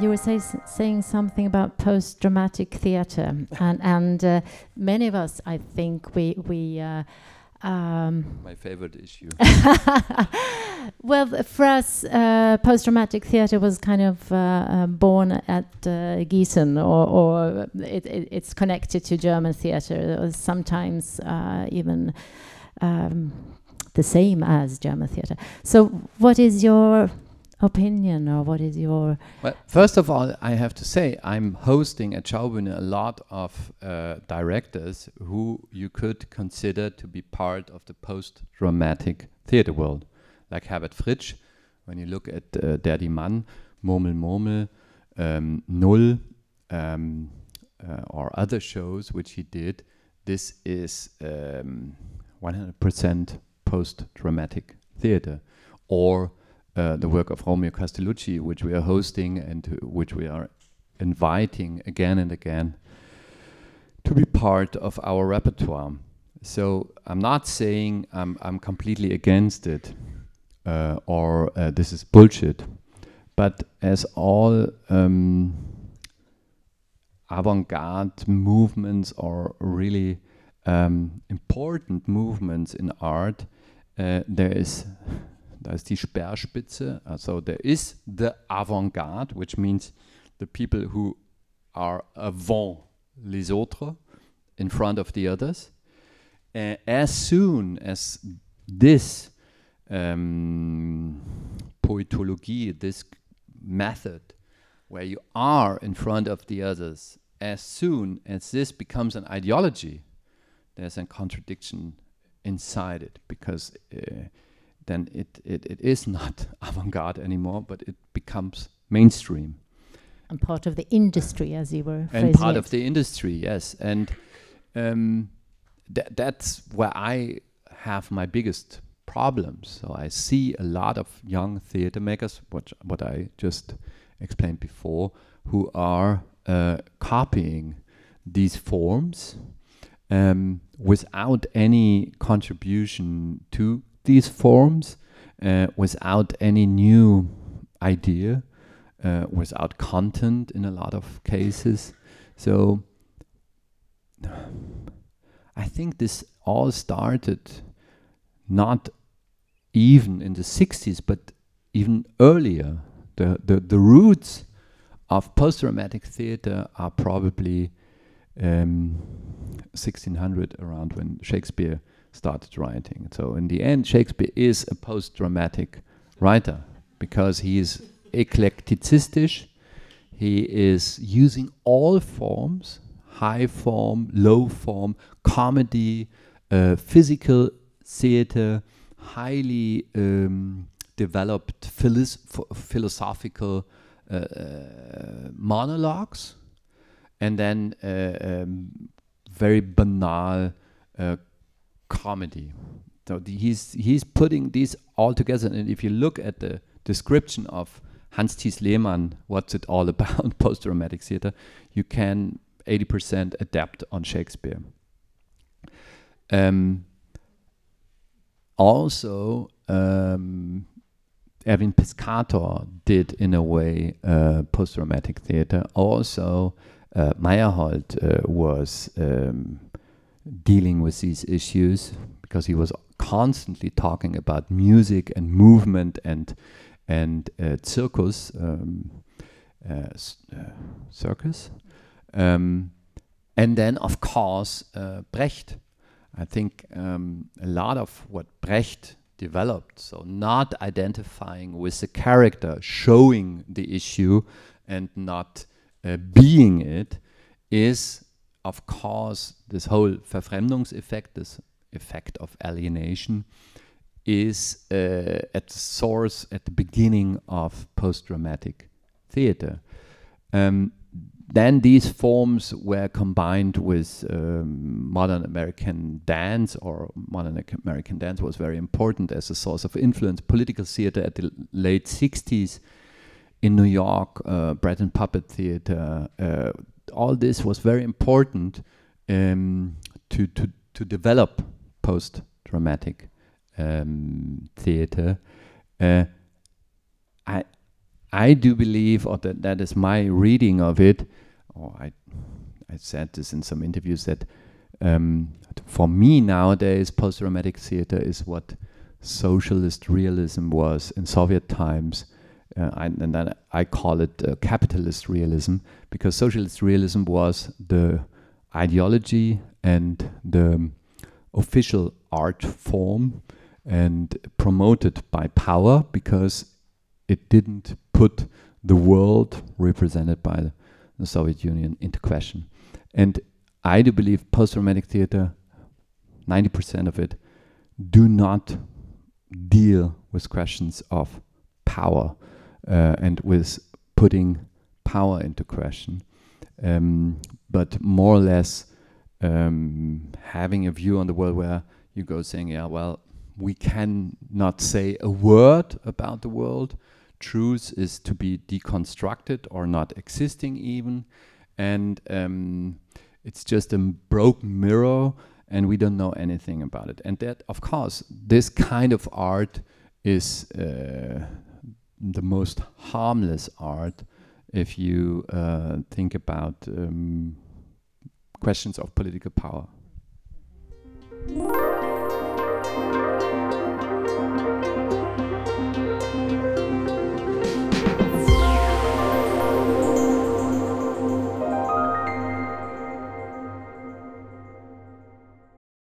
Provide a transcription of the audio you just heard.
you were say, saying something about post dramatic theatre, and and uh, many of us, I think, we we. Uh, um, My favorite issue. well, for us, uh, post dramatic theatre was kind of uh, uh, born at uh, Gießen, or, or it, it, it's connected to German theatre, sometimes uh, even um, the same as German theatre. So, what is your opinion or what is your well first of all i have to say i'm hosting at Schaubühne a lot of uh, directors who you could consider to be part of the post-dramatic theater world. Like herbert fritsch when you look at uh, der die mann murmel murmel um, null um, uh, or other shows which he did this is 100% um, post-dramatic theater. Or uh, the work of Romeo Castellucci, which we are hosting and which we are inviting again and again to be part of our repertoire. So I'm not saying I'm, I'm completely against it uh, or uh, this is bullshit, but as all um, avant-garde movements are really um, important movements in art, uh, there is Da ist die Speerspitze. So there is the avant-garde, which means the people who are avant les autres, in front of the others. Uh, as soon as this um, poetology, this method, where you are in front of the others, as soon as this becomes an ideology, there's a contradiction inside it because uh, then it, it, it is not avant-garde anymore, but it becomes mainstream. And part of the industry, as you were And part it. of the industry, yes. And um, th that's where I have my biggest problems. So I see a lot of young theater makers, what, what I just explained before, who are uh, copying these forms um, without any contribution to these forms uh, without any new idea, uh, without content in a lot of cases. So I think this all started not even in the 60s, but even earlier. The, the, the roots of post-dramatic theater are probably um, 1600 around when Shakespeare started writing. So in the end, Shakespeare is a post-dramatic writer because he is eclecticistisch. He is using all forms, high form, low form, comedy, uh, physical theater, highly um, developed philosophical uh, uh, monologues, and then uh, um, very banal uh, comedy. So the, he's he's putting these all together, and if you look at the description of Hans Thies Lehmann, what's it all about, post-dramatic theater, you can 80% adapt on Shakespeare. Um, also, um, Erwin Piscator did, in a way, uh, post-dramatic theater. Also, uh, Meyerhold uh, was um, dealing with these issues because he was constantly talking about music and movement and and uh, circus um, uh, uh, circus. Um, and then of course uh, Brecht. I think um, a lot of what Brecht developed so not identifying with the character showing the issue and not uh, being it is of course, this whole Verfremdungseffekt, this effect of alienation, is uh, at the source, at the beginning of post-dramatic theater. Um, then these forms were combined with um, modern American dance, or modern American dance was very important as a source of influence. Political theater at the late 60s in New York, uh, Puppet Theater, uh, all this was very important um, to, to, to develop post dramatic um, theater. Uh, I, I do believe, or that that is my reading of it, or I, I said this in some interviews that um, for me nowadays, post-dramatic theater is what socialist realism was in Soviet times. Uh, I, and then I call it uh, capitalist realism because socialist realism was the ideology and the official art form and promoted by power because it didn't put the world represented by the Soviet Union into question. And I do believe post dramatic theater, 90% of it, do not deal with questions of power uh, and with putting power into question, um, but more or less um, having a view on the world where you go saying, yeah, well, we cannot say a word about the world. Truth is to be deconstructed or not existing even, and um, it's just a broken mirror, and we don't know anything about it. And that, of course, this kind of art is uh, the most harmless art if you uh, think about um, questions of political power.